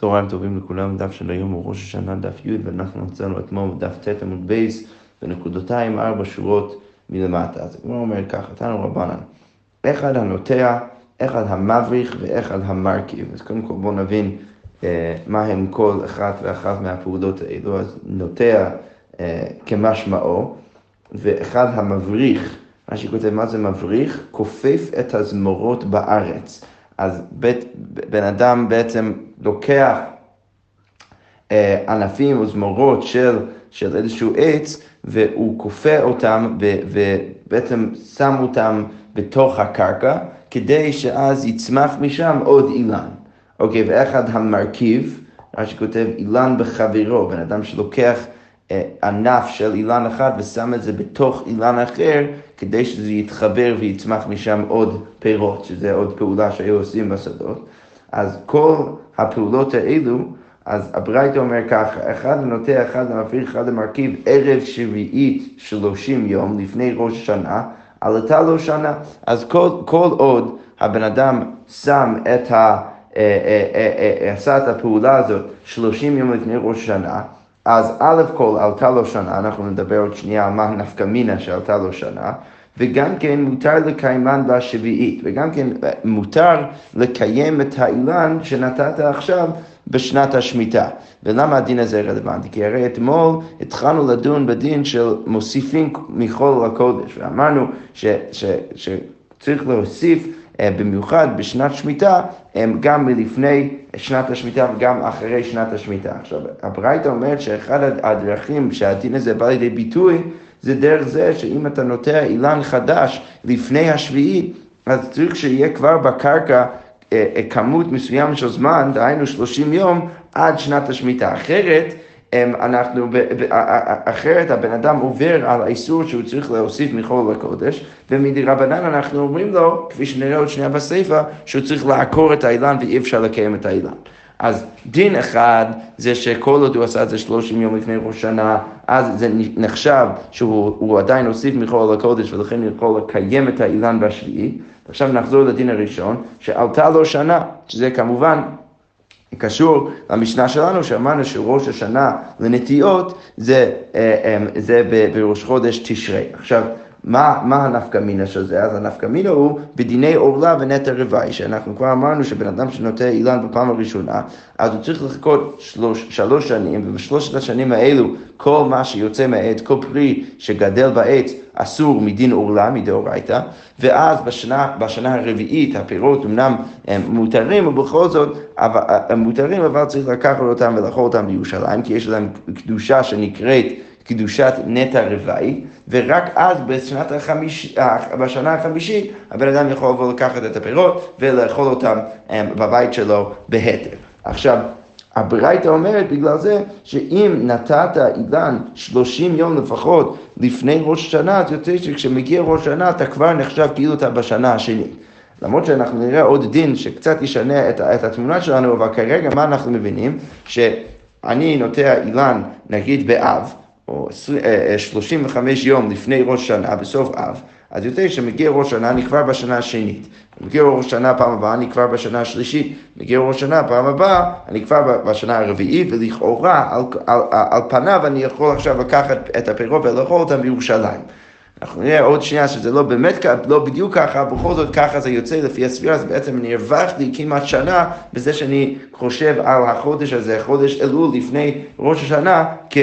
צהריים טובים לכולם, דף של היום הוא ראש השנה דף י' ואנחנו מצאנו אתמול דף ט' עמוד בייס בנקודותיים ארבע שורות מלמטה. אז הגמרא אומר ככה, תנו רבנן, אחד הנוטע, אחד המבריך ואחד המרכיב. אז קודם כל בואו נבין אה, מה הם כל אחת ואחת מהפעולות האלו. אז נוטע אה, כמשמעו, ואחד המבריך, מה שכותב מה זה מבריך, כופף את הזמורות בארץ. אז בית, בן אדם בעצם לוקח אה, ענפים או זמורות של, של איזשהו עץ והוא כופה אותם ו, ובעצם שם אותם בתוך הקרקע כדי שאז יצמח משם עוד אילן. אוקיי, ואחד המרכיב, מה שכותב אילן בחברו, בן אדם שלוקח ענף של אילן אחד ושם את זה בתוך אילן אחר כדי שזה יתחבר ויצמח משם עוד פירות, שזה עוד פעולה שהיו עושים בשדות. אז כל הפעולות האלו, אז הברייתא אומר ככה, אחד הנוטה, אחד המפריך, אחד המרכיב, ערב שביעית שלושים יום לפני ראש השנה, עלתה לו שנה. אז כל, כל עוד הבן אדם שם את ה... אה, אה, עשה את הפעולה הזאת שלושים יום לפני ראש השנה, אז א' כל עלתה לו שנה, אנחנו נדבר עוד שנייה על מה הנפקא מינה שעלתה לו שנה, וגם כן מותר לקיימן בשביעית, וגם כן אה, מותר לקיים את האילן שנתת עכשיו בשנת השמיטה. ולמה הדין הזה רלוונטי? כי הרי אתמול התחלנו לדון בדין של מוסיפים מחול לקודש, ואמרנו שצריך להוסיף אה, במיוחד בשנת שמיטה, גם מלפני שנת השמיטה וגם אחרי שנת השמיטה. עכשיו, הברייתא אומרת שאחד הדרכים שהדין הזה בא לידי ביטוי, זה דרך זה שאם אתה נוטע אילן חדש לפני השביעי, אז צריך שיהיה כבר בקרקע אה, אה, כמות מסוים של זמן, דהיינו 30 יום, עד שנת השמיטה. אחרת, אנחנו, אחרת הבן אדם עובר על האיסור שהוא צריך להוסיף מחול לקודש, ומדרבנן אנחנו אומרים לו, כפי שנראה עוד שנייה בסיפא, שהוא צריך לעקור את האילן ואי אפשר לקיים את האילן. אז דין אחד זה שכל עוד הוא עשה את זה 30 יום לפני ראש שנה, אז זה נחשב שהוא עדיין הוסיף מחול לקודש ולכן יכול לקיים את האילן בשביעי. עכשיו נחזור לדין הראשון, שעלתה לו שנה, שזה כמובן קשור למשנה שלנו, שאמרנו שראש השנה לנטיעות זה, אה, אה, זה בראש חודש תשרי. עכשיו, מה, מה הנפקא מינה של זה? אז הנפקא מינה הוא בדיני עורלה ונטע רוואי, שאנחנו כבר אמרנו שבן אדם שנוטע אילן בפעם הראשונה, אז הוא צריך לחכות שלוש, שלוש שנים, ובשלושת השנים האלו כל מה שיוצא מהעץ, כל פרי שגדל בעץ, אסור מדין עורלה, מדאורייתא, ואז בשנה, בשנה הרביעית הפירות אמנם הם מותרים, ובכל זאת הם מותרים, אבל צריך לקחת אותם ולאכול אותם בירושלים, כי יש להם קדושה שנקראת קדושת נטע רוואי, ורק אז בשנת החמיש, בשנה החמישית הבן אדם יכול לבוא לקחת את הפירות ולאכול אותם בבית שלו בהתר. עכשיו, הברייתא אומרת בגלל זה שאם נתת אילן 30 יום לפחות לפני ראש השנה, אז יוצא שכשמגיע ראש השנה אתה כבר נחשב כאילו אתה בשנה השנית. למרות שאנחנו נראה עוד דין שקצת ישנה את, את התמונה שלנו, אבל כרגע מה אנחנו מבינים? שאני נוטע אילן נגיד באב, או 35 יום לפני ראש שנה, בסוף אב, אז יותר שמגיע ראש שנה, אני כבר בשנה השנית. מגיע ראש שנה פעם הבאה, אני כבר בשנה השלישית. מגיע ראש שנה פעם הבאה, אני כבר בשנה הרביעית, ולכאורה, על, על, על, על פניו אני יכול עכשיו לקחת את הפירות ולאכול אותם בירושלים. אנחנו נראה עוד שנייה שזה לא באמת, לא בדיוק ככה, בכל זאת ככה זה יוצא לפי הספירה, אז בעצם אני הרווחתי כמעט שנה בזה שאני חושב על החודש הזה, חודש אלול לפני ראש השנה, כ...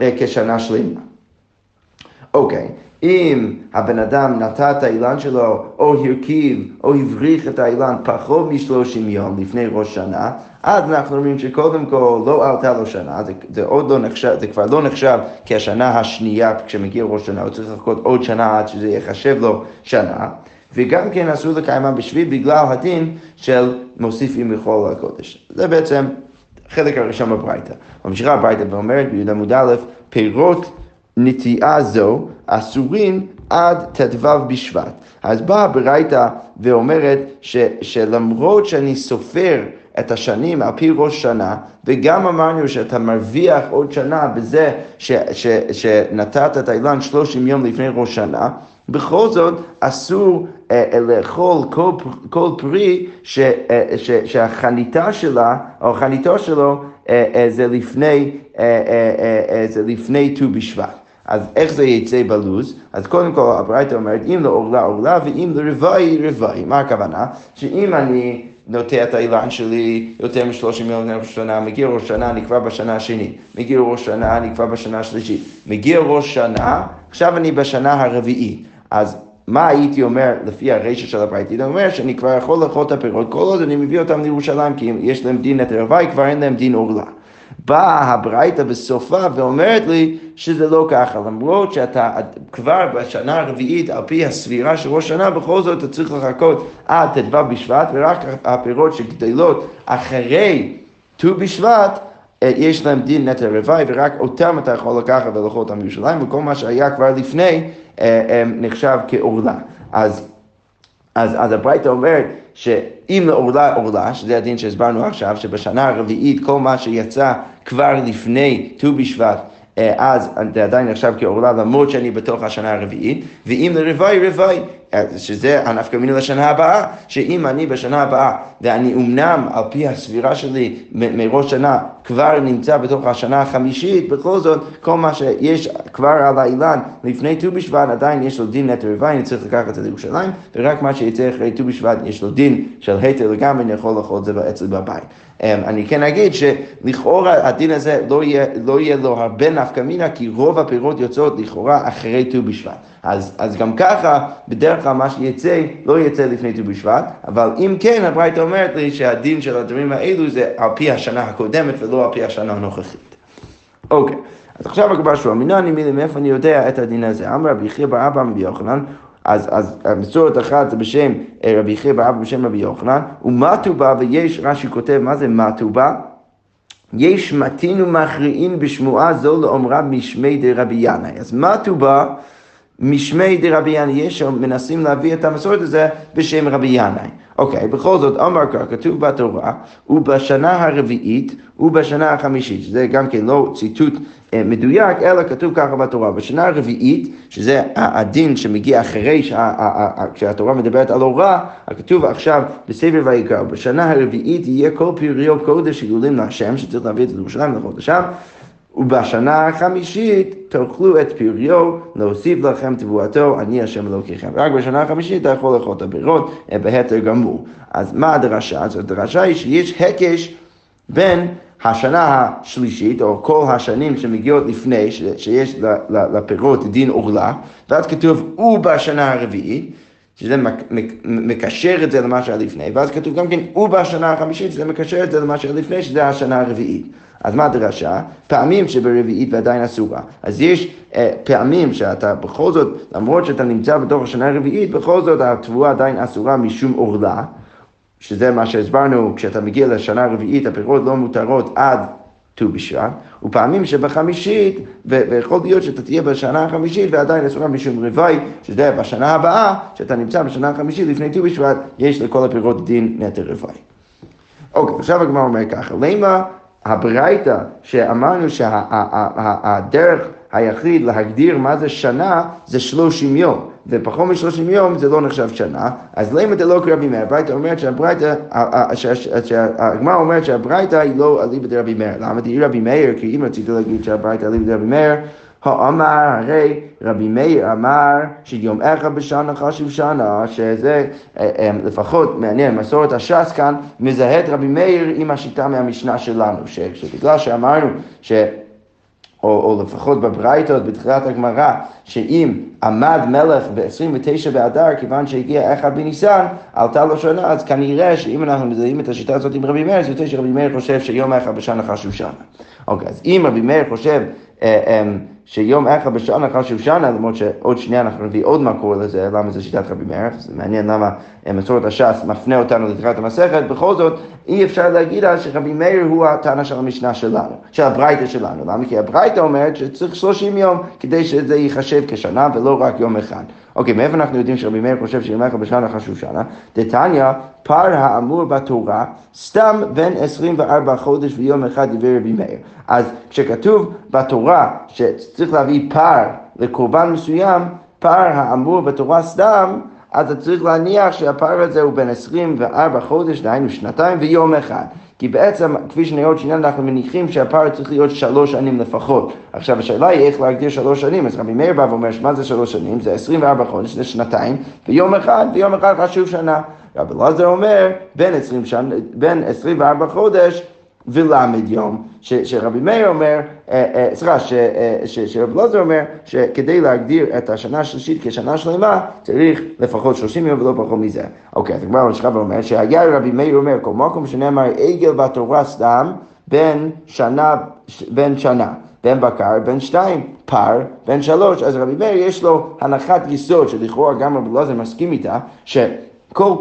אה, כשנה שלמה. אוקיי, אם הבן אדם נטע את האילן שלו, או הרכיב, או הבריך את האילן פחות משלושים יום לפני ראש שנה, אז אנחנו אומרים שקודם כל לא עלתה לו שנה, זה, זה עוד לא נחשב, זה כבר לא נחשב כשנה השנייה כשמגיע ראש שנה, הוא צריך לחכות עוד שנה עד שזה ייחשב לו שנה. וגם כן אסור לקיימה בשביל בגלל הדין של מוסיפים מכל הקודש. זה בעצם החלק הראשון בברייתא. ממשיכה הברייתא ואומרת בי"ד א', פירות נטיעה זו אסורים עד ט"ו בשבט. אז באה הברייתא ואומרת ש, שלמרות שאני סופר את השנים על פי ראש שנה, וגם אמרנו שאתה מרוויח עוד שנה בזה ש, ש, שנתת את האילן 30 יום לפני ראש שנה, בכל זאת אסור לאכול כל, כל פרי ש, ש, שהחניתה שלה, או חניתו שלו, זה לפני, זה לפני ט"ו בשבט. אז איך זה יצא בלוז? אז קודם כל הברייתא אומרת, אם לעורלה עורלה ואם לרוואי רוואי. מה הכוונה? שאם אני נוטע את האילן שלי יותר משלושים לפני ראש שנה, מגיע ראש שנה, אני כבר בשנה השנית, מגיע ראש שנה, אני כבר בשנה השלישית, מגיע ראש שנה, עכשיו אני בשנה הרביעית. אז מה הייתי אומר לפי הרשת של הברית? הייתי אומר שאני כבר יכול לאכול את הפירות כל עוד אני מביא אותם לירושלים, כי יש להם דין נטר הוואי, כבר אין להם דין עורלה. באה הברייתא בסופה ואומרת לי שזה לא ככה, למרות שאתה כבר בשנה הרביעית, על פי הסבירה של ראש שנה, בכל זאת אתה צריך לחכות עד ט"ו בשבט, ורק הפירות שגדלות אחרי ט"ו בשבט, יש להם דין נטע רוואי, ורק אותם אתה יכול לקחת ולאכול אותם בירושלים, וכל מה שהיה כבר לפני אה, אה, נחשב כעורלה. אז, אז, אז הברייתא אומרת שאם לעורלה עורלה, שזה הדין שהסברנו עכשיו, שבשנה הרביעית כל מה שיצא כבר לפני ט"ו בשבט אה, אז זה עדיין נחשב כעורלה למרות שאני בתוך השנה הרביעית, ואם רוואי, אה, שזה הנפקא מיני לשנה הבאה, שאם אני בשנה הבאה, ואני אמנם על פי הסבירה שלי מראש שנה כבר נמצא בתוך השנה החמישית, בכל זאת כל מה שיש כבר על האילן לפני ט"ו בשבט עדיין יש לו דין נטר רוואי, אני צריך לקחת את זה לירושלים, ורק מה שיצא אחרי ט"ו בשבט יש לו דין של היתר לגמרי, אני יכול לאכול את זה אצלי בבית. אמ, אני כן אגיד שלכאורה הדין הזה לא יהיה, לא יהיה לו הרבה נפקא מינה, כי רוב הפירות יוצאות לכאורה אחרי ט"ו בשבט. אז, אז גם ככה, בדרך כלל מה שיצא, לא יצא לפני ט"ו בשבט, אבל אם כן, הברייתא אומרת לי שהדין של הדברים האלו זה על פי השנה הקודמת ולא על פי השנה הנוכחית. אוקיי, אז עכשיו הגבר שהוא אמינני מילי, מאיפה אני יודע את הדין הזה? אמר רבי יחיא בר אבא מבי יוחנן, אז, אז המסורת אחת זה בשם אה, רבי יחיא בר אבא בשם רבי יוחנן, ומטו בה, ויש, רש"י כותב, מה זה מטו בה? יש מתין ומכריעין בשמועה זו לאומרה משמי דרבי ינאי. אז מטו בה משמי דרבי ינאי, יש מנסים להביא את המסורת הזה בשם רבי ינאי. אוקיי, בכל זאת, אמר כך, כתוב בתורה, ובשנה הרביעית ובשנה החמישית, שזה גם כן לא ציטוט אה, מדויק, אלא כתוב ככה בתורה. בשנה הרביעית, שזה הדין שמגיע אחרי שהתורה מדברת על הוראה, כתוב עכשיו בספר ויקרא, בשנה הרביעית יהיה כל פריו קודש יגולים להשם, שצריך להביא את זה לירושלים לחודש שם. ובשנה החמישית תאכלו את פריו, להוסיף לכם תבואתו, אני השם אלוקיכם. רק בשנה החמישית אתה יכול לאכול את הבירות בהתר גמור. אז מה הדרשה? אז הדרשה היא שיש הקש בין השנה השלישית, או כל השנים שמגיעות לפני, שיש לפירות דין עורלה, ואז כתוב ובשנה הרביעית. שזה מקשר את זה למה שהיה לפני, ואז כתוב גם כן, ובשנה החמישית, שזה מקשר את זה למה שהיה לפני, שזה השנה הרביעית. אז מה הדרשה? פעמים שברביעית ועדיין אסורה. אז יש אה, פעמים שאתה בכל זאת, למרות שאתה נמצא בתוך השנה הרביעית, בכל זאת התבואה עדיין אסורה משום עורלה, שזה מה שהסברנו, כשאתה מגיע לשנה הרביעית, הפירות לא מותרות עד ט"ו בשבט, ופעמים שבחמישית, ויכול להיות שאתה תהיה בשנה החמישית ועדיין אסורה משום רוואי, שזה בשנה הבאה, שאתה נמצא בשנה החמישית לפני ט"ו בשבט, יש לכל הפירות דין נטר רוואי. אוקיי, עכשיו הגמרא אומר ככה, למה הברייתא שאמרנו שהדרך היחיד להגדיר מה זה שנה זה שלושים יום, ופחות משלושים יום זה לא נחשב שנה, אז למה זה לא קרבי מאיר? הברייתא אומרת שהברייתא, הגמרא אומרת שהברייתא היא לא אליבא דרבי מאיר. למה דהי רבי מאיר? כי אם רציתי להגיד שהברייתא אליבא דרבי מאיר, האמר הרי רבי מאיר אמר שיום אחד בשנה חשוב שנה, שזה אה, אה, לפחות מעניין, מסורת הש"ס כאן מזהה את רבי מאיר עם השיטה מהמשנה שלנו, שבגלל שאמרנו ש... או, או לפחות בברייתות, בתחילת הגמרא, שאם עמד מלך ב-29 באדר, כיוון שהגיע אחד בניסן, עלתה לו שנה, אז כנראה שאם אנחנו מזהים את השיטה הזאת עם רבי מאיר, זה יותר שרבי מאיר חושב שיום אחד בשנה חשוב שנה. אוקיי, אז אם רבי מאיר חושב אה, אה, שיום אחד בשנה חשוב שנה, למרות שעוד שנייה אנחנו נביא עוד מקור לזה, למה זה שיטת רבי מאיר, זה מעניין למה אה, מסורת הש"ס מפנה אותנו לתחילת המסכת, בכל זאת אי אפשר להגיד אז שרבי מאיר הוא הטענה של המשנה שלנו, של הברייתא שלנו, למה? כי הברייתא אומרת שצריך 30 יום כדי שזה ייחשב כשנה ולא רק יום אחד. אוקיי, מאיפה אנחנו יודעים שרבי מאיר חושב אחד בשנה חשוב שנה? דתניא, פר האמור בתורה, סתם בין 24 חודש ויום אחד דברי רבי מאיר. אז כשכתוב בתורה שצריך להביא פר לקורבן מסוים, פר האמור בתורה סתם, אז אתה צריך להניח שהפער הזה הוא בין 24 חודש, דהיינו שנתיים ויום אחד. כי בעצם, כפי שנראה עוד שנייה, אנחנו מניחים שהפער צריך להיות שלוש שנים לפחות. עכשיו, השאלה היא איך להגדיר שלוש שנים. אז רבי מאיר בא ואומר, מה זה שלוש שנים? זה 24 חודש, זה שנתיים, ויום אחד, ויום אחד חשוב שנה. רבי אלעזר אומר, בין, 20 שנה, בין 24 חודש ולמד יום, ש, שרבי מאיר אומר, אה, אה, סליחה, אה, שרבי אלעזר אומר, שכדי להגדיר את השנה השלישית כשנה שלמה, צריך לפחות 30 יום ולא פחות מזה. אוקיי, אז הגמרא ממשיכה ואומר, שהיה רבי מאיר אומר, כל מקום שנאמר עגל בתורה סתם, בין שנה, בין שנה. בין בקר, בין שתיים, פר, בין שלוש, אז רבי מאיר יש לו הנחת יסוד, שלכאורה גם רבי אלעזר מסכים איתה, שכל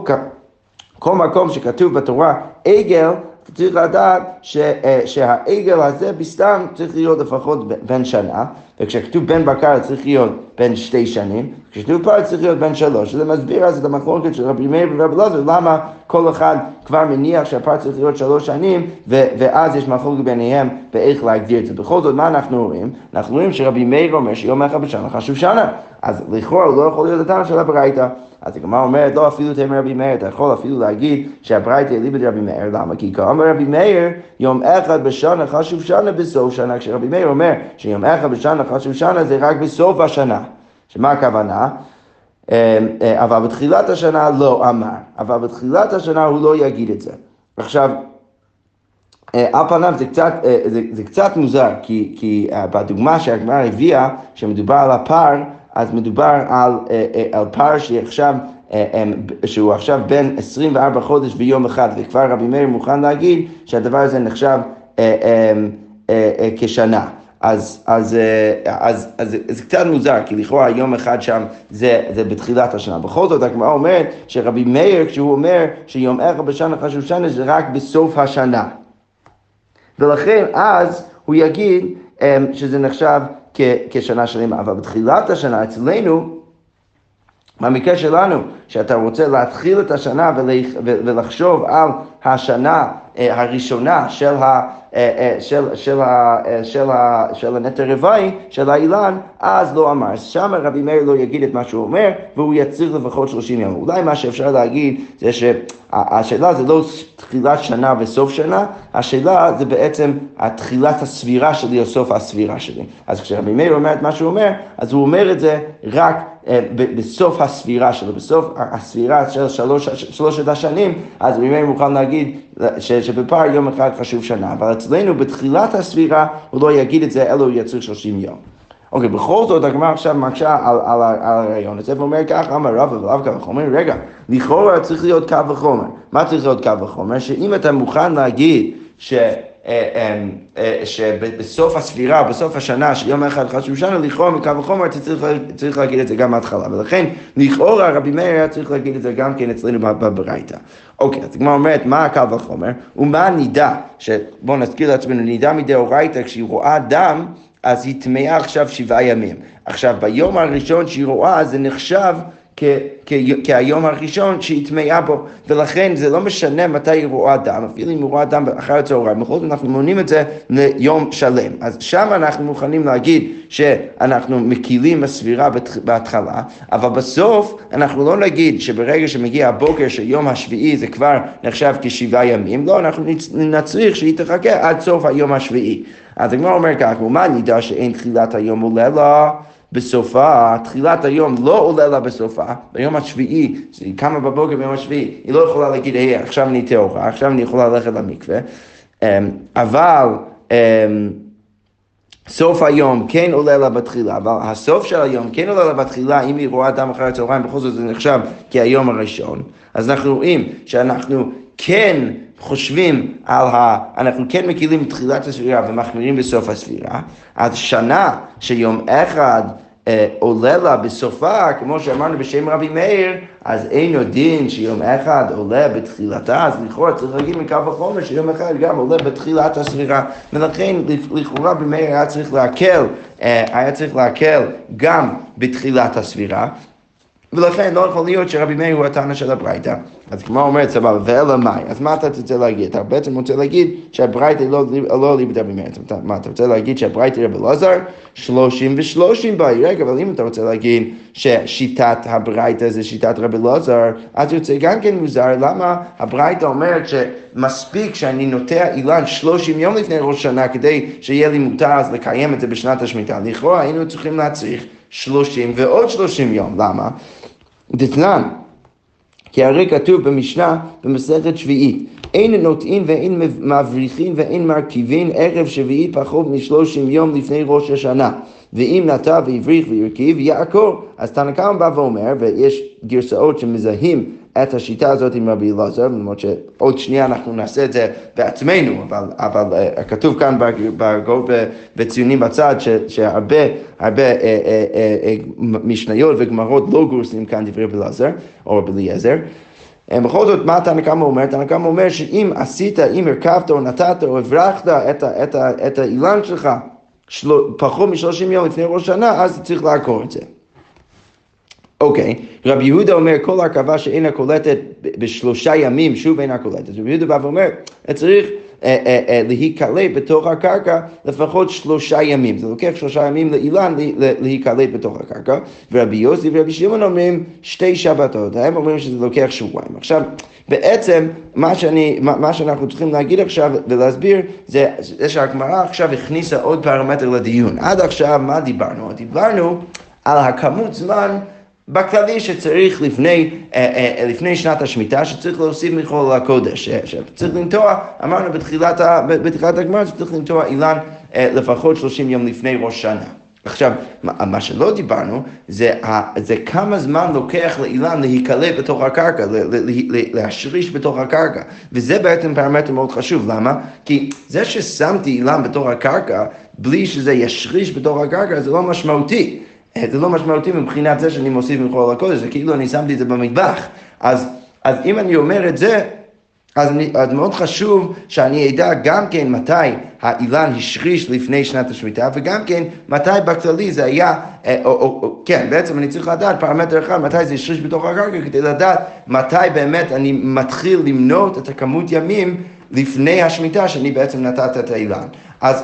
כל מקום שכתוב בתורה עגל, צריך לדעת ש, אה, שהעגל הזה בסתם צריך להיות לפחות בן שנה, וכשכתוב בן בקר צריך להיות בן שתי שנים, כשכתוב פר צריך להיות בן שלוש. זה מסביר אז את המחלוקת של רבי מאיר ורבי אלעזר, למה כל אחד כבר מניח שהפר צריך להיות שלוש שנים, ו- ואז יש מחלוקת ביניהם באיך להגדיר את זה. בכל זאת, מה אנחנו רואים? אנחנו רואים שרבי מאיר אומר שיום אחד בשנה חשוב שנה. אז לכאורה הוא לא יכול להיות הטעם של הברייתא. אז הגמרא אומרת, לא אפילו תאמר רבי מאיר, אתה יכול אפילו להגיד שהברייתא אליבא דרבי מאיר, למה? כי כאמר רבי מאיר, יום אחד בשנה חשוב שנה בסוף שנה, כשרבי מאיר אומר שיום אחד בשנה חשוב שנה זה רק בסוף השנה. שמה הכוונה? אמ, אה, אבל בתחילת השנה לא אמר, אבל בתחילת השנה הוא לא יגיד את זה. עכשיו, אה, על פניו זה קצת, אה, זה, זה קצת מוזר, כי, כי בדוגמה שהגמרא הביאה, שמדובר על הפר, אז מדובר על, על פר שעכשיו, שהוא עכשיו בין 24 חודש ויום אחד, וכבר רבי מאיר מוכן להגיד שהדבר הזה נחשב כשנה. אז, אז, אז, אז, אז זה קצת מוזר, כי לכאורה יום אחד שם זה, זה בתחילת השנה. בכל זאת הגמרא אומרת שרבי מאיר, כשהוא אומר שיום אחד בשנה חשוב שנה, זה רק בסוף השנה. ולכן אז הוא יגיד שזה נחשב כ, כשנה שלמה. אבל בתחילת השנה אצלנו, במקרה שלנו, שאתה רוצה להתחיל את השנה ולחשוב על השנה הראשונה של, ה, אה, אה, של, של, של, של הנטר רבעי, של האילן, אז לא אמר. שם רבי מאיר לא יגיד את מה שהוא אומר, והוא יצריך לפחות 30 יום. אולי מה שאפשר להגיד זה שהשאלה זה לא תחילת שנה וסוף שנה, השאלה זה בעצם תחילת הספירה שלי או סוף הספירה שלי. אז כשרבי מאיר אומר את מה שהוא אומר, אז הוא אומר את זה רק בסוף הספירה שלו, בסוף הספירה של שלוש, שלושת השנים, אז רבי מאיר מוכן להגיד ש, שבפער יום אחד חשוב שנה, אבל אצלנו בתחילת הספירה הוא לא יגיד את זה, אלא הוא יצריך 30 יום. אוקיי, okay, בכל זאת הגמרא עכשיו מקשה על, על, על הרעיון הזה ואומר כך, אמר רבא ולאו קו וחומר, רגע, לכאורה צריך להיות קו וחומר. מה צריך להיות קו וחומר? שאם אתה מוכן להגיד ש... אה, אה, אה, שבסוף הספירה, בסוף השנה, שיום אחד חשוב שנה, לכאורה מקו וחומר, אתה צריך, צריך להגיד את זה גם מההתחלה. ולכן, לכאורה רבי מאיר היה צריך להגיד את זה גם כן אצלנו בברייתא. אוקיי, אז הגמרא אומרת, מה הקו וחומר? ומה הנידה, שבואו נזכיר לעצמנו, נידה מדאורייתא, כשהיא רואה דם, אז היא טמאה עכשיו שבעה ימים. עכשיו, ביום הראשון שהיא רואה, זה נחשב כהיום הראשון שהיא טמאה בו, ולכן זה לא משנה מתי היא רואה דם, אפילו אם היא רואה דם אחר הצהריים, בכל זאת אנחנו מונים את זה ליום שלם. אז שם אנחנו מוכנים להגיד שאנחנו מקילים בסבירה בהתחלה, אבל בסוף אנחנו לא נגיד שברגע שמגיע הבוקר של יום השביעי זה כבר נחשב כשבעה ימים, לא, אנחנו נצריך שהיא תחכה עד סוף היום השביעי. אז הגמרא אומר כך, ומה נדע שאין תחילת היום עולה לה? בסופה, תחילת היום לא עולה לה בסופה, ביום השביעי, היא קמה בבוקר ביום השביעי, היא לא יכולה להגיד, היי, עכשיו אני טהורה, עכשיו אני יכולה ללכת למקווה, אמ, אבל אמ, סוף היום כן עולה לה בתחילה, אבל הסוף של היום כן עולה לה בתחילה, אם היא רואה דם אחרי הצהריים, בכל זאת זה נחשב כהיום הראשון. אז אנחנו רואים שאנחנו כן חושבים על ה... אנחנו כן מקילים תחילת הספירה ומחמירים בסוף הספירה, אז שנה שיום אחד אה, עולה לה בסופה, כמו שאמרנו בשם רבי מאיר, אז אין עוד דין שיום אחד עולה בתחילתה, אז לכאורה צריך להגיד מקו החומר שיום אחד גם עולה בתחילת הספירה, ולכן לכאורה רבי מאיר היה צריך להקל, אה, היה צריך להקל גם בתחילת הספירה. ולכן לא יכול להיות שרבי מאיר הוא התנא של הברייתא. אז כמו אומרת סבבה, ואלא מאי, אז מה אתה רוצה להגיד? אתה בעצם רוצה להגיד שהברייתא לא, ליבד רבי מאיר. מה, אתה רוצה להגיד שהברייתא רבי אלעזר? שלושים ושלושים באי. רגע, אבל אם אתה רוצה להגיד ששיטת הברייתא זה שיטת רבי אלעזר, אז יוצא גם כן מוזר, למה הברייתא אומרת שמספיק שאני נוטע אילן שלושים יום לפני ראש שנה כדי שיהיה לי מותר אז לקיים את זה בשנת השמיטה. לכאורה היינו צריכים להצריך שלושים ועוד שלושים יום. למה? דתנן, כי הרי כתוב במשנה במסכת שביעית, אין נוטעים ואין מבריחים ואין מרכיבים ערב שביעית פחות משלושים יום לפני ראש השנה. ואם נטע והבריך והרכיב, יעקור. אז תנא קמא בא ואומר, ויש גרסאות שמזהים את השיטה הזאת עם רבי אלעזר, למרות שעוד שנייה אנחנו נעשה את זה בעצמנו, אבל, אבל uh, כתוב כאן בגור בציונים בצד ש, שהרבה הרבה, uh, uh, uh, uh, משניות וגמרות לא גורסים כאן דברי רבי אלעזר או רבי אליעזר. בכל זאת, מה תנא קמא אומר? תנא קמא אומר שאם עשית, אם הרכבת או נתת או הברחת את, את, את האילן שלך של... פחות משלושים יום לפני ראש שנה, אז צריך לעקור את זה. אוקיי. רבי יהודה אומר כל הרכבה שאינה קולטת בשלושה ימים, שוב אינה קולטת. רבי יהודה בא ואומר, צריך אה, אה, אה, להיקלט בתוך הקרקע לפחות שלושה ימים. זה לוקח שלושה ימים לאילן להיקלט בתוך הקרקע. ורבי יוסי ורבי שמעון אומרים שתי שבתות, הם אומרים שזה לוקח שבועיים. עכשיו, בעצם מה, שאני, מה שאנחנו צריכים להגיד עכשיו ולהסביר זה, זה שהגמרא עכשיו הכניסה עוד פרמטר לדיון. עד עכשיו מה דיברנו? דיברנו על הכמות זמן בכללי שצריך לפני, אה, אה, לפני שנת השמיטה, שצריך להוסיף מחול לקודש, שצריך לנטוע, אמרנו בתחילת, בתחילת הגמרא שצריך לנטוע אילן אה, לפחות 30 יום לפני ראש שנה. עכשיו, מה שלא דיברנו, זה, זה כמה זמן לוקח לאילן להיקלט בתוך הקרקע, להשריש בתוך הקרקע. וזה בעצם פרמטר מאוד חשוב, למה? כי זה ששמתי אילן בתוך הקרקע, בלי שזה ישריש בתוך הקרקע, זה לא משמעותי. אה, זה לא משמעותי מבחינת זה שאני מוסיף מחול הקודש, זה כאילו אני שמתי את זה במטבח. אז, אז אם אני אומר את זה, אז, אני, אז מאוד חשוב שאני אדע גם כן מתי האילן השריש לפני שנת השמיטה, וגם כן מתי בכללי זה היה, אה, או, או, או, כן, בעצם אני צריך לדעת פרמטר אחד, מתי זה השריש בתוך הקרקע, כדי לדעת מתי באמת אני מתחיל למנות את הכמות ימים לפני השמיטה שאני בעצם נתת את האילן. אז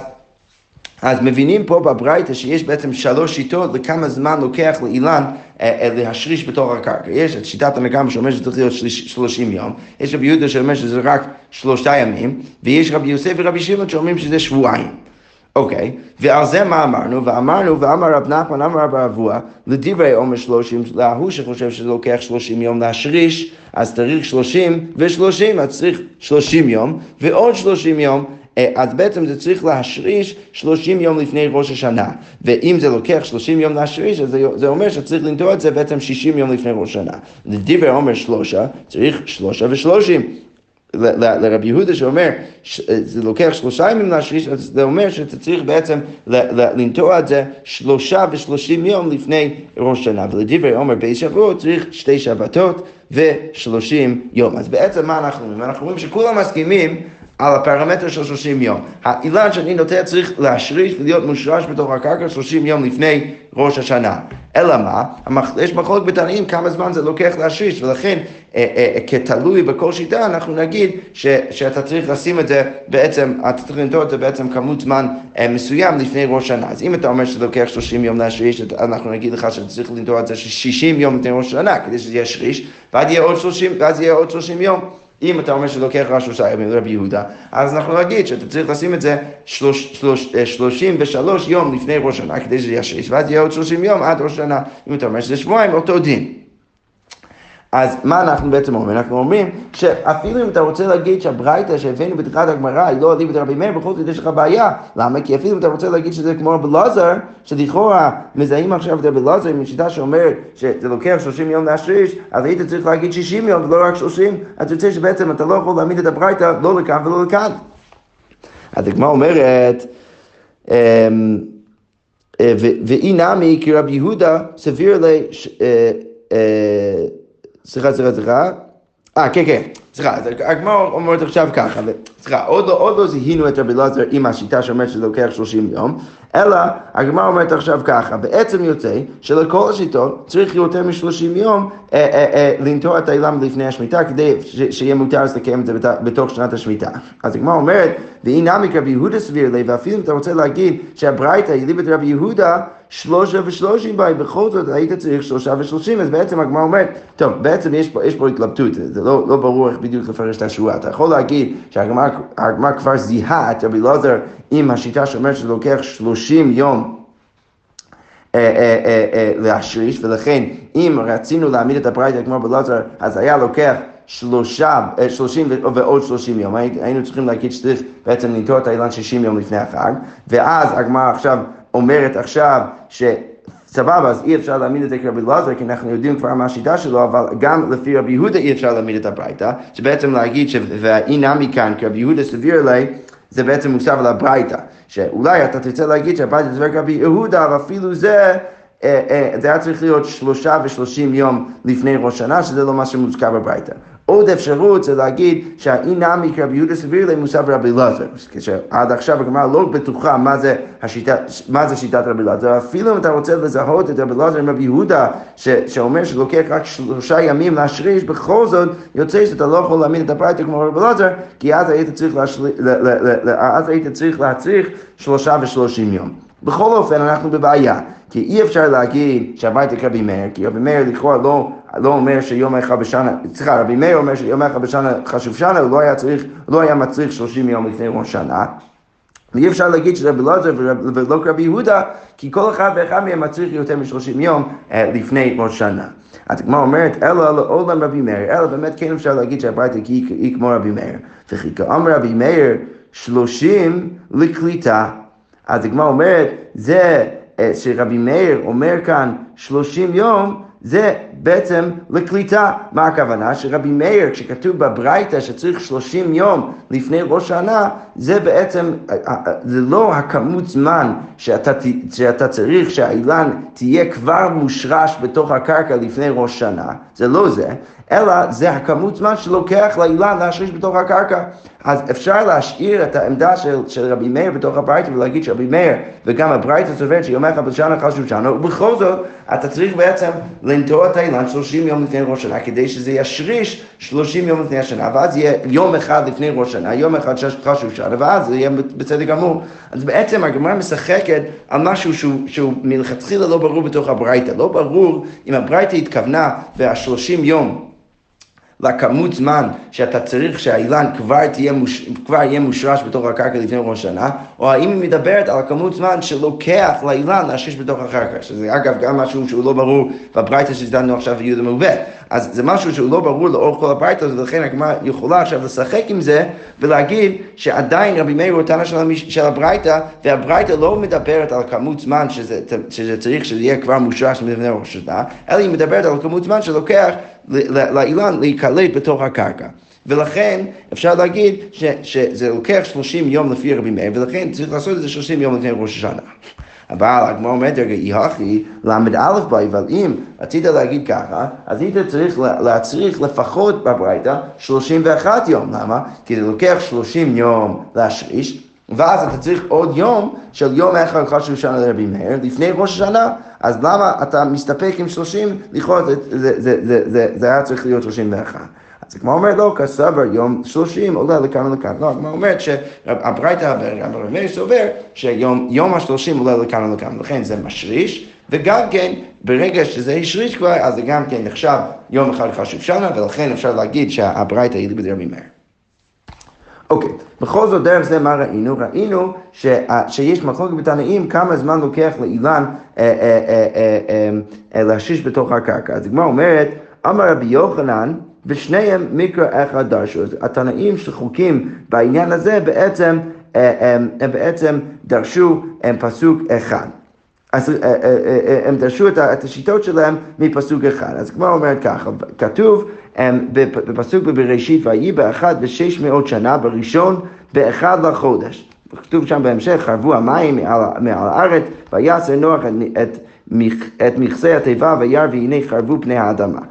אז מבינים פה בברייתא שיש בעצם שלוש שיטות לכמה זמן לוקח לאילן אה, אה, להשריש בתוך הקרקע. יש את שיטת הנגם שאומר שזה צריך להיות שלושים יום, יש רבי יהודה שאומר שזה רק שלושה ימים, ויש רבי יוסף ורבי שמעון שאומרים שזה שבועיים. אוקיי. ועל זה מה אמרנו? ואמרנו, ואמר רב נחמן, אמר רב אבוה, לדברי עומר שלושים, להוא שחושב שזה לוקח שלושים יום להשריש, אז צריך שלושים ושלושים, אז צריך שלושים יום, ועוד שלושים יום, אז בעצם זה צריך להשריש 30 יום לפני ראש השנה. ואם זה לוקח 30 יום להשריש, אז זה אומר שצריך לנטוע את זה בעצם 60 יום לפני ראש השנה. לדבר אומר שלושה, צריך שלושה ושלושים. לרבי יהודה שאומר שזה לוקח שלושה ימים להשריש, אז זה אומר שאתה צריך בעצם לנטוע את זה שלושה ושלושים יום לפני ראש שנה. ולדברי עומר בי שבועות צריך שתי שבתות ושלושים יום. אז בעצם מה אנחנו אומרים? אנחנו אומרים שכולם מסכימים על הפרמטר של 30 יום. האילן שאני נוטה צריך להשריש ולהיות מושרש בתוך הקרקע 30 יום לפני ראש השנה. אלא מה? יש מחלוק בתנאים כמה זמן זה לוקח להשריש, ולכן אה, אה, אה, כתלוי בכל שיטה אנחנו נגיד ש, שאתה צריך לשים את זה בעצם, אתה צריך לנטור את זה בעצם כמות זמן אה, מסוים לפני ראש השנה. אז אם אתה אומר שזה לוקח 30 יום להשריש, אנחנו נגיד לך שאתה צריך לנטור את זה 60 יום לפני ראש השנה, כדי שזה יהיה שריש, ואז יהיה עוד 30, ואז יהיה עוד 30 יום. אם אתה אומר שלוקח רק שלושה ימים לרבי יהודה, אז אנחנו נגיד שאתה צריך לשים את זה שלוש, שלוש, אה, שלושים ושלוש יום לפני ראש השנה, כדי שזה ישריש, ואז יהיה עוד שלושים יום עד ראש השנה. אם אתה אומר שזה שבועיים, אותו דין. אז מה אנחנו בעצם אומרים? אנחנו אומרים שאפילו אם אתה רוצה להגיד שהברייתא שהבאנו בתחילת הגמרא היא לא אליבא דרבי מאיר, בכל זאת יש לך בעיה. למה? כי אפילו אם אתה רוצה להגיד שזה כמו רבי אלעזר, שלכאורה מזהים עכשיו את רבי אלעזר עם שיטה שאומרת שזה לוקח 30 יום להשריש, אז היית צריך להגיד 60 יום ולא רק 30, אז יוצא שבעצם אתה לא יכול להעמיד את הברייתא לא לכאן ולא לכאן. אז הגמרא אומרת, אמ, אה, ואי נמי כי רבי יהודה סביר ל... סליחה, סליחה, סליחה. אה, כן, כן, סליחה, הגמרא אומרת עכשיו ככה, סליחה, עוד לא, עוד לא זיהינו את רבי אלעזר עם השיטה שאומרת שזה לוקח 30 יום, אלא הגמרא אומרת עכשיו ככה, בעצם יוצא שלכל השיטות צריך יותר מ-30 יום אה, אה, אה, לנטוע את האילם לפני השמיטה כדי שיהיה מותר לקיים את זה בתוך שנת השמיטה. אז הגמרא אומרת, נמי רבי יהודה סביר לי, ואפילו אם אתה רוצה להגיד שהברייתא היא ליבת רבי יהודה, שלושה ושלושים בי, בכל זאת היית צריך שלושה ושלושים, אז בעצם הגמרא אומרת, טוב, בעצם יש פה, יש פה התלבטות, זה לא, לא ברור איך בדיוק לפרש את השורה. אתה יכול להגיד שהגמרא כבר זיהה את רבי אלעזר עם השיטה שאומרת שזה לוקח שלושים יום אה, אה, אה, להשריש, ולכן אם רצינו להעמיד את הברייתא כמו בלעזר, אז היה לוקח שלושה, שלושים ועוד שלושים יום, היינו צריכים להגיד שצריך בעצם לנטוע את האילן שישים יום לפני החג, ואז הגמרא עכשיו אומרת עכשיו ש... סבבה, אז אי אפשר להעמיד את זה כרבי אלעזר, כי אנחנו יודעים כבר מה השיטה שלו, אבל גם לפי רבי יהודה אי אפשר להעמיד את הברייתא, שבעצם להגיד שאי נמי כאן, כי רבי יהודה סביר לי, זה בעצם מוסב על הברייתא, שאולי אתה תרצה להגיד שהברייתא זה רבי יהודה, אבל אפילו זה... אה, אה, זה היה צריך להיות שלושה ושלושים יום לפני ראש שנה, שזה לא מה שמוזכר בברייתא. עוד אפשרות זה להגיד שהאי נמי כרבי יהודה סביר למוסף רבי אלעזר, כשעד עכשיו הגמרא לא בטוחה מה זה, השיטה, מה זה שיטת רבי אלעזר, אפילו אם אתה רוצה לזהות את רבי אלעזר עם רבי יהודה, ש, שאומר שלוקח רק שלושה ימים להשריש, בכל זאת יוצא שאתה לא יכול להאמין את הפרייטה כמו רבי אלעזר, כי. אז היית צריך להצריך שלושה ושלושים יום. בכל אופן אנחנו בבעיה, כי אי אפשר להגיד שהבית רבי מאיר, כי רבי מאיר לכאורה לא לא אומר שיום אחד בשנה, סליחה, רבי מאיר אומר שיום אחד בשנה חשוב שנה, הוא לא היה צריך, לא היה מצריך 30 יום לפני ראש שנה. ואי אפשר להגיד שרבי אלעזר ולא רבי יהודה, כי כל אחד ואחד מהם מצריך יותר מ-30 יום אה, לפני ראש שנה. אז כמו אומרת, אלא לעולם רבי מאיר, אלא באמת כן אפשר להגיד שהברייתא היא כמו רבי מאיר. וכי כאמר רבי מאיר, 30 לקליטה. אז הגמרא אומרת, זה אה, שרבי מאיר אומר כאן 30 יום, זה בעצם לקליטה. מה הכוונה? שרבי מאיר, כשכתוב בברייתא שצריך 30 יום לפני ראש שנה, זה בעצם, זה לא הכמות זמן שאתה, שאתה צריך שהאילן תהיה כבר מושרש בתוך הקרקע לפני ראש שנה, זה לא זה, אלא זה הכמות זמן שלוקח לאילן להשריש בתוך הקרקע. אז אפשר להשאיר את העמדה של, של רבי מאיר בתוך הברייתא ולהגיד שרבי מאיר וגם הברייתא סוברת שיום אחד בשנה חשוב שנה, ובכל זאת אתה צריך בעצם לנטוע את האילן 30 יום לפני ראש שנה כדי שזה ישריש 30 יום לפני השנה, ואז יהיה יום אחד לפני ראש שנה, יום אחד חשוב שנה, ואז זה יהיה בצדק גמור. אז בעצם הגמרא משחקת על משהו שהוא, שהוא מלכתחילה לא ברור בתוך הברייתא. לא ברור אם הברייתא התכוונה והשלושים יום לכמות זמן שאתה צריך שהאילן כבר, תהיה מוש... כבר יהיה מושרש בתוך הקרקע לפני ראש שנה, או האם היא מדברת על הכמות זמן שלוקח לאילן להשריש בתוך הקרקע, שזה אגב גם משהו שהוא לא ברור בברייתא שדנו עכשיו ביהודה מעובד. אז זה משהו שהוא לא ברור לאורך כל הברייתא, ולכן הגמרא יכולה עכשיו לשחק עם זה ולהגיד שעדיין רבי מאיר הוא טענה של, של הברייתא, והברייתא לא מדברת על כמות זמן שזה, שזה צריך שזה יהיה כבר מושרש לפני ראש השנה, אלא היא מדברת על כמות זמן שלוקח לאילן להיקלט בתוך הקרקע. ולכן אפשר להגיד ש, שזה לוקח 30 יום לפי רבי מאיר, ולכן צריך לעשות את זה 30 יום לפני ראש השנה. אבל הגמרא אומרת, רגע, אי הכי ל"א באי, אבל אם רצית להגיד ככה, אז היית צריך להצריך לפחות בברייתא 31 יום. למה? כי זה לוקח 30 יום להשריש. ואז אתה צריך עוד יום של יום אחד חשוב שנה לרבי מאיר, לפני ראש השנה, אז למה אתה מסתפק עם 30? לכאורה זה, זה, זה, זה, זה, זה היה צריך להיות 31. אז הגמרא אומרת, לא, כסבר יום 30 עולה לכאן ולכאן. לא, הגמרא אומרת שהברייתא והרב מאיר סובר שיום ה-30 עולה לכאן ולכאן, לכן זה משריש, וגם כן, ברגע שזה השריש כבר, אז זה גם כן נחשב יום אחד חשוב שנה, ולכן אפשר להגיד שהברייתא היא ליבד רבי מאיר. אוקיי, בכל זאת דרך זה מה ראינו? ראינו ש, שיש מחלוקת בתנאים כמה זמן לוקח לאילן אה, אה, אה, להשיש בתוך הקרקע. אז הגמרא אומרת, אמר רבי יוחנן, ושניהם מקרא אחד דרשו. התנאים שחוקים בעניין הזה בעצם, הם, הם בעצם דרשו הם פסוק אחד. אז הם דרשו את השיטות שלהם מפסוק אחד. אז כמו אומרת ככה, כתוב בפסוק בבראשית, ויהי באחד ושש מאות שנה, בראשון באחד לחודש. כתוב שם בהמשך, חרבו המים מעל, מעל הארץ, ויעשר נוח את, את מכסה התיבה וירא והנה חרבו פני האדמה.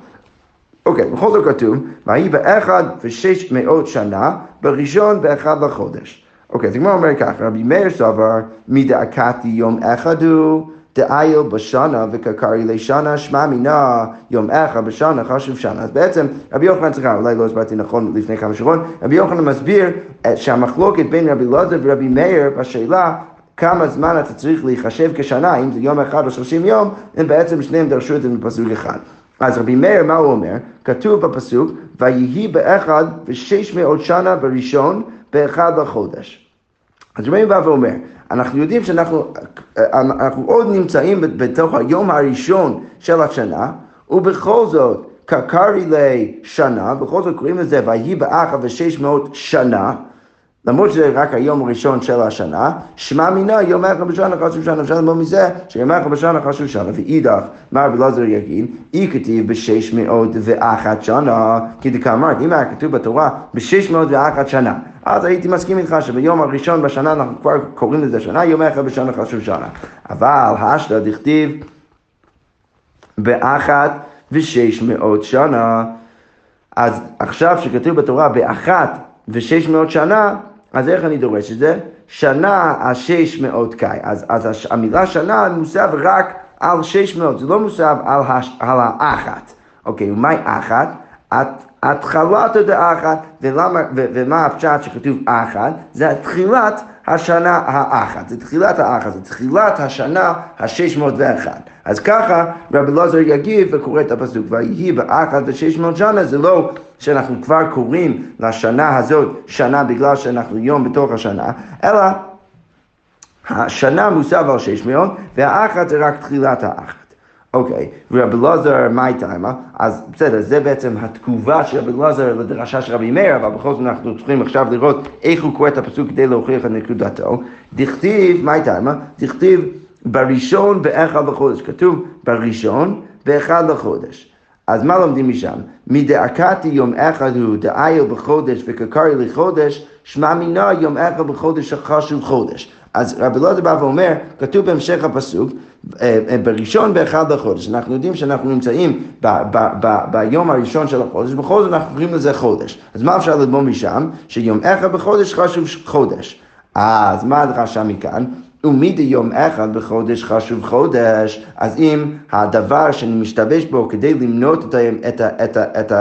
אוקיי, בכל זאת כתוב, ויהי באחד ושש מאות שנה, בראשון באחד לחודש. אוקיי, אז הגמרא אומר ככה, רבי מאיר סבר, מדעקתי יום אחד הוא דאיל בשנה וקקרי לשנה, שמע מינה יום אחד בשנה חשוב שנה. אז בעצם רבי יוחנן, סליחה, אולי לא הסברתי נכון לפני כמה שבועות, רבי יוחנן מסביר אה, שהמחלוקת בין רבי אלעזר ורבי מאיר בשאלה כמה זמן אתה צריך להיחשב כשנה, אם זה יום אחד או שלושים יום, הם בעצם שניהם דרשו את זה מפסוק אחד. אז רבי מאיר, מה הוא אומר? כתוב בפסוק, ויהי באחד ושש מאות שנה בראשון, באחד לחודש. אז רבי בא ואומר, אנחנו יודעים שאנחנו אנחנו עוד נמצאים בתוך היום הראשון של השנה, ובכל זאת, קקרי לשנה, בכל זאת קוראים לזה ויהי באחד ושש מאות שנה, למרות שזה רק היום הראשון של השנה, שמע מינה יום אחד בשנה חשוב שנה, אפשר ללמוד מזה שיום אחד בשנה חשוב שנה, ואידך, מה רבי אלעזר יגיד, אי כתיב בשש מאות ואחת שנה, כי דקאמרת, אם היה כתוב בתורה בשש מאות ואחת שנה, אז הייתי מסכים איתך שביום הראשון בשנה אנחנו כבר קוראים לזה שנה, יום אחד בשנה חשוב שנה. אבל השתא דכתיב באחת ושש מאות שנה, אז עכשיו שכתוב בתורה באחת ושש מאות שנה, אז איך אני דורש את זה? שנה השש מאות קאי. אז, אז המילה שנה מוסב רק על שש מאות, זה לא מוסב על, הש, על האחת. אוקיי, ומהי אחת? התחלת דאחת, ולמה, ומה הפשט שכתוב אחת? זה תחילת השנה האחת, זה תחילת האחת, זה תחילת השנה השש מאות ואחת. אז ככה רבי אלעזר יגיב וקורא את הפסוק, ויהי באחת ושש מאות שנה, זה לא שאנחנו כבר קוראים לשנה הזאת שנה בגלל שאנחנו יום בתוך השנה, אלא השנה מוסב על שש מאות, והאחת זה רק תחילת האחת. אוקיי, ורבי אלעזר, מה איתה? אז בסדר, זה בעצם התגובה של רבי אלעזר לדרשה של רבי מאיר, אבל בכל זאת אנחנו צריכים עכשיו לראות איך הוא קורא את הפסוק כדי להוכיח את נקודתו. דכתיב, מה איתה? דכתיב בראשון באחד לחודש. כתוב בראשון באחד לחודש. אז מה לומדים משם? מדעקתי יום אחד הוא דאיל בחודש וקקרי לחודש, שמע מינה יום אחד בחודש החשוב חודש. אז רבי אלעזר בא ואומר, כתוב בהמשך הפסוק, אה, אה, בראשון באחד לחודש. אנחנו יודעים שאנחנו נמצאים ב, ב, ב, ביום הראשון של החודש, בכל זאת אנחנו קוראים לזה חודש. אז מה אפשר ללמוד משם? שיום אחד בחודש חשוב חודש. אז מה הדרשה מכאן? ומדי יום אחד בחודש חשוב חודש, אז אם הדבר שאני משתמש בו כדי למנות את, את, את, את, את,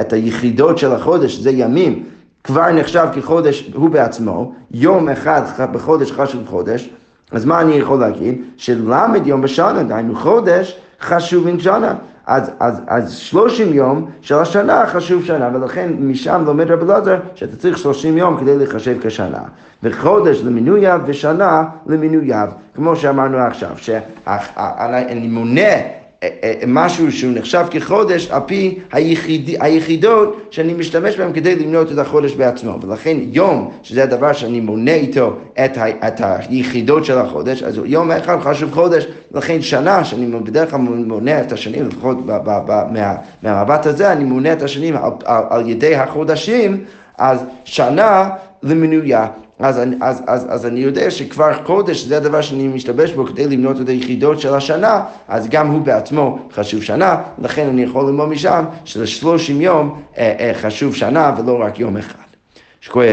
את היחידות של החודש, זה ימים, כבר נחשב כחודש הוא בעצמו, יום אחד בחודש חשוב חודש, אז מה אני יכול להגיד? שלמד יום בשנה, דהיינו חודש, חשוב עם שנה. אז, אז, אז 30 יום של השנה חשוב שנה, ולכן משם לומד רבי אלעזר שאתה צריך 30 יום כדי לחשב כשנה. וחודש למינוייו ושנה למינוייו, כמו שאמרנו עכשיו, שאני מונה משהו שהוא נחשב כחודש על פי היחיד, היחידות שאני משתמש בהן כדי למנות את החודש בעצמו. ולכן יום, שזה הדבר שאני מונה איתו את, ה, את היחידות של החודש, אז יום אחד חשוב חודש, ולכן שנה, שאני בדרך כלל מונה את השנים, לפחות מה, מהמבט הזה, אני מונה את השנים על, על, על ידי החודשים, אז שנה למנויה. אז, אז, אז, אז אני יודע שכבר קודש זה הדבר שאני משתמש בו כדי למנות את היחידות של השנה, אז גם הוא בעצמו חשוב שנה, לכן אני יכול ללמוד משם שלשלושים יום אה, אה, חשוב שנה ולא רק יום אחד. שכוח.